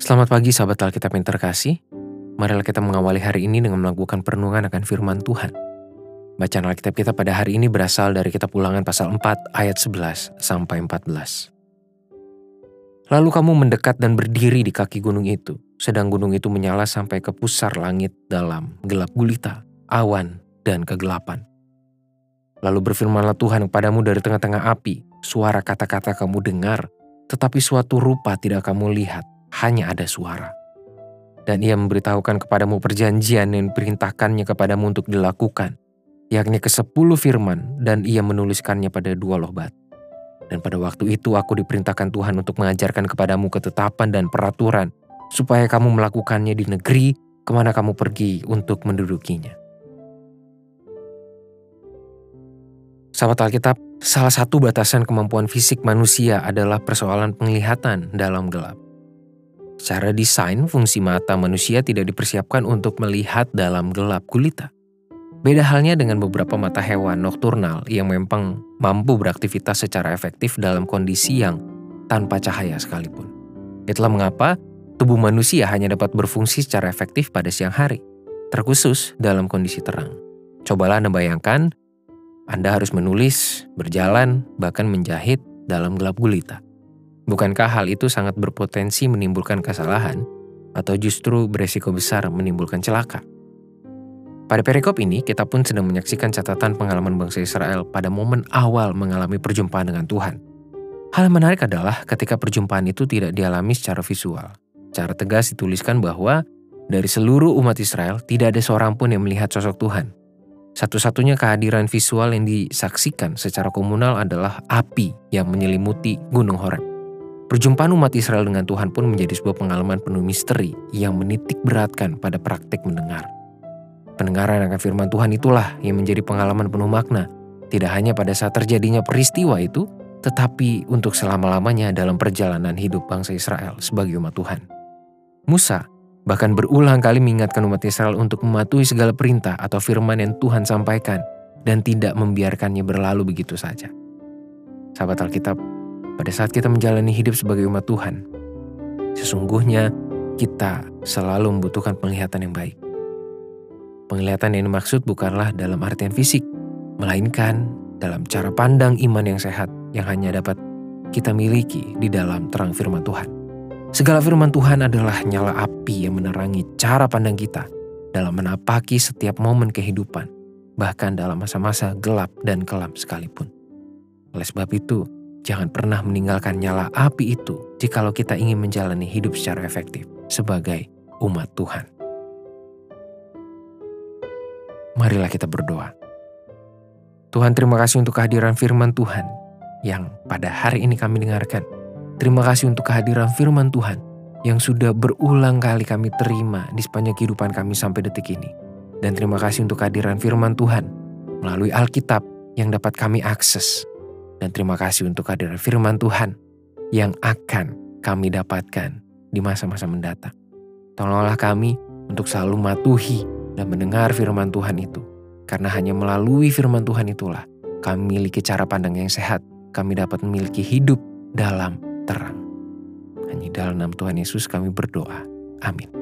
Selamat pagi sahabat Alkitab yang terkasih. Marilah kita mengawali hari ini dengan melakukan perenungan akan firman Tuhan. Bacaan Alkitab kita pada hari ini berasal dari kitab ulangan pasal 4 ayat 11 sampai 14. Lalu kamu mendekat dan berdiri di kaki gunung itu, sedang gunung itu menyala sampai ke pusar langit dalam gelap gulita, awan, dan kegelapan. Lalu berfirmanlah Tuhan kepadamu dari tengah-tengah api, suara kata-kata kamu dengar, tetapi suatu rupa tidak kamu lihat hanya ada suara. Dan ia memberitahukan kepadamu perjanjian yang diperintahkannya kepadamu untuk dilakukan, yakni ke sepuluh firman, dan ia menuliskannya pada dua lobat. Dan pada waktu itu aku diperintahkan Tuhan untuk mengajarkan kepadamu ketetapan dan peraturan, supaya kamu melakukannya di negeri ke mana kamu pergi untuk mendudukinya. Sahabat Alkitab, salah satu batasan kemampuan fisik manusia adalah persoalan penglihatan dalam gelap. Secara desain, fungsi mata manusia tidak dipersiapkan untuk melihat dalam gelap gulita. Beda halnya dengan beberapa mata hewan nokturnal yang memang mampu beraktivitas secara efektif dalam kondisi yang tanpa cahaya sekalipun. Itulah mengapa tubuh manusia hanya dapat berfungsi secara efektif pada siang hari, terkhusus dalam kondisi terang. Cobalah Anda bayangkan, Anda harus menulis, berjalan, bahkan menjahit dalam gelap gulita. Bukankah hal itu sangat berpotensi menimbulkan kesalahan atau justru beresiko besar menimbulkan celaka? Pada perikop ini, kita pun sedang menyaksikan catatan pengalaman bangsa Israel pada momen awal mengalami perjumpaan dengan Tuhan. Hal yang menarik adalah ketika perjumpaan itu tidak dialami secara visual. Cara tegas dituliskan bahwa dari seluruh umat Israel tidak ada seorang pun yang melihat sosok Tuhan. Satu-satunya kehadiran visual yang disaksikan secara komunal adalah api yang menyelimuti Gunung Horeb. Perjumpaan umat Israel dengan Tuhan pun menjadi sebuah pengalaman penuh misteri yang menitik beratkan pada praktik mendengar. Pendengaran akan firman Tuhan itulah yang menjadi pengalaman penuh makna, tidak hanya pada saat terjadinya peristiwa itu, tetapi untuk selama-lamanya dalam perjalanan hidup bangsa Israel sebagai umat Tuhan. Musa bahkan berulang kali mengingatkan umat Israel untuk mematuhi segala perintah atau firman yang Tuhan sampaikan dan tidak membiarkannya berlalu begitu saja. Sahabat Alkitab, pada saat kita menjalani hidup sebagai umat Tuhan, sesungguhnya kita selalu membutuhkan penglihatan yang baik. Penglihatan yang dimaksud bukanlah dalam artian fisik, melainkan dalam cara pandang iman yang sehat yang hanya dapat kita miliki di dalam terang firman Tuhan. Segala firman Tuhan adalah nyala api yang menerangi cara pandang kita dalam menapaki setiap momen kehidupan, bahkan dalam masa-masa gelap dan kelam sekalipun. Oleh sebab itu, Jangan pernah meninggalkan nyala api itu jikalau kita ingin menjalani hidup secara efektif sebagai umat Tuhan. Marilah kita berdoa. Tuhan terima kasih untuk kehadiran firman Tuhan yang pada hari ini kami dengarkan. Terima kasih untuk kehadiran firman Tuhan yang sudah berulang kali kami terima di sepanjang kehidupan kami sampai detik ini. Dan terima kasih untuk kehadiran firman Tuhan melalui Alkitab yang dapat kami akses dan terima kasih untuk kehadiran firman Tuhan yang akan kami dapatkan di masa-masa mendatang. Tolonglah kami untuk selalu matuhi dan mendengar firman Tuhan itu. Karena hanya melalui firman Tuhan itulah kami memiliki cara pandang yang sehat. Kami dapat memiliki hidup dalam terang. Hanya dalam nama Tuhan Yesus kami berdoa. Amin.